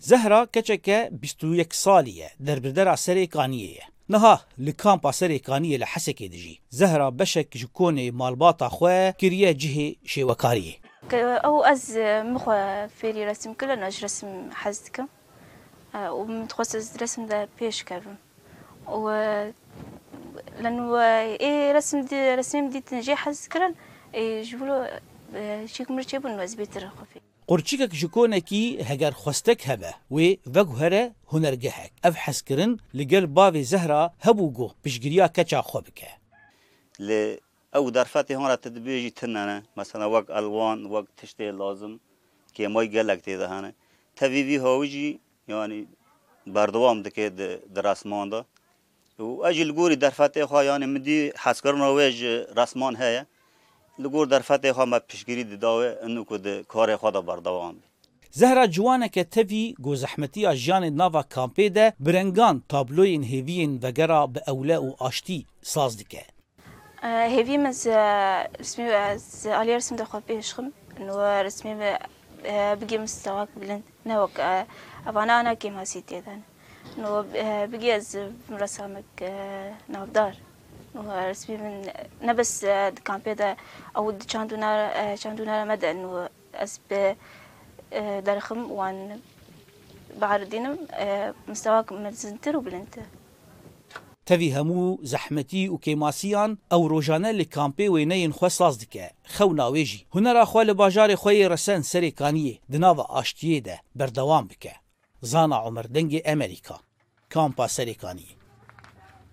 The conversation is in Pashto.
زهرا كچكه 21 ساليه دربدر اسري قانيه نها لکام پاسری کانی لحسه زهرا بشك جكوني بشک جکونه مالباتا خواه کریه جه شیوکاریه او از مخوا فیری رسم کلا ناج رسم حزد کم و متخواست از رسم در پیش کرم و لنو ای رسم دي رسم دی تنجی حزد کرن ای شي شیک مرچه بون نوز قورچیکە ji هەگەر خستێک هەبە wê vegguhere hunergehek ev hezkirin li gel bavê zehra hebû goh pişgiriya keça xwe bike li ew derfetê hora te dibêjî tinene mesela wek elwan wek tiştê lazim kêmoy gelek tê de hene tevî vî hawî jî yanî berdewam dike di rasmanda û ez jî li gorî derfetê xwa yanî midî hezkirin wê ji rasman heye لگور در فتح خواه ما پیشگیری دیداوه انو که ده کار خواه ده بردوام بید زهرا جوانکه تفی گو زحمتی اجیان ناوا کامپی ده برنگان تابلوین هیوین وگرا به اولا و آشتی ساز دیکه هیویم از رسمی از آلی رسم ده خواه پیشخم نو رسمی بگیم استواک بلند نوک اوانا انا کیم هسیتی دن نو بگی از رسامک نافدار رسمي من نبس كامبيدا او تشاندونا تشاندونا مد انه اسب درخم وان بعرضينم مستواك من سنتر وبلنت تەوی هەموو زەحمەتی و کێماسیان ئەو ڕۆژانە لە کامپی وێنەیەن خوێ ساز دکە خەو ناوێژی هوەراخوا لە باژارێ خۆی ڕسەن سەرێکانیە دناوە ئاشتیێدە بەردەوام بکە زانا عمردەنگی ئەمریکا کامپا سەرێکانیە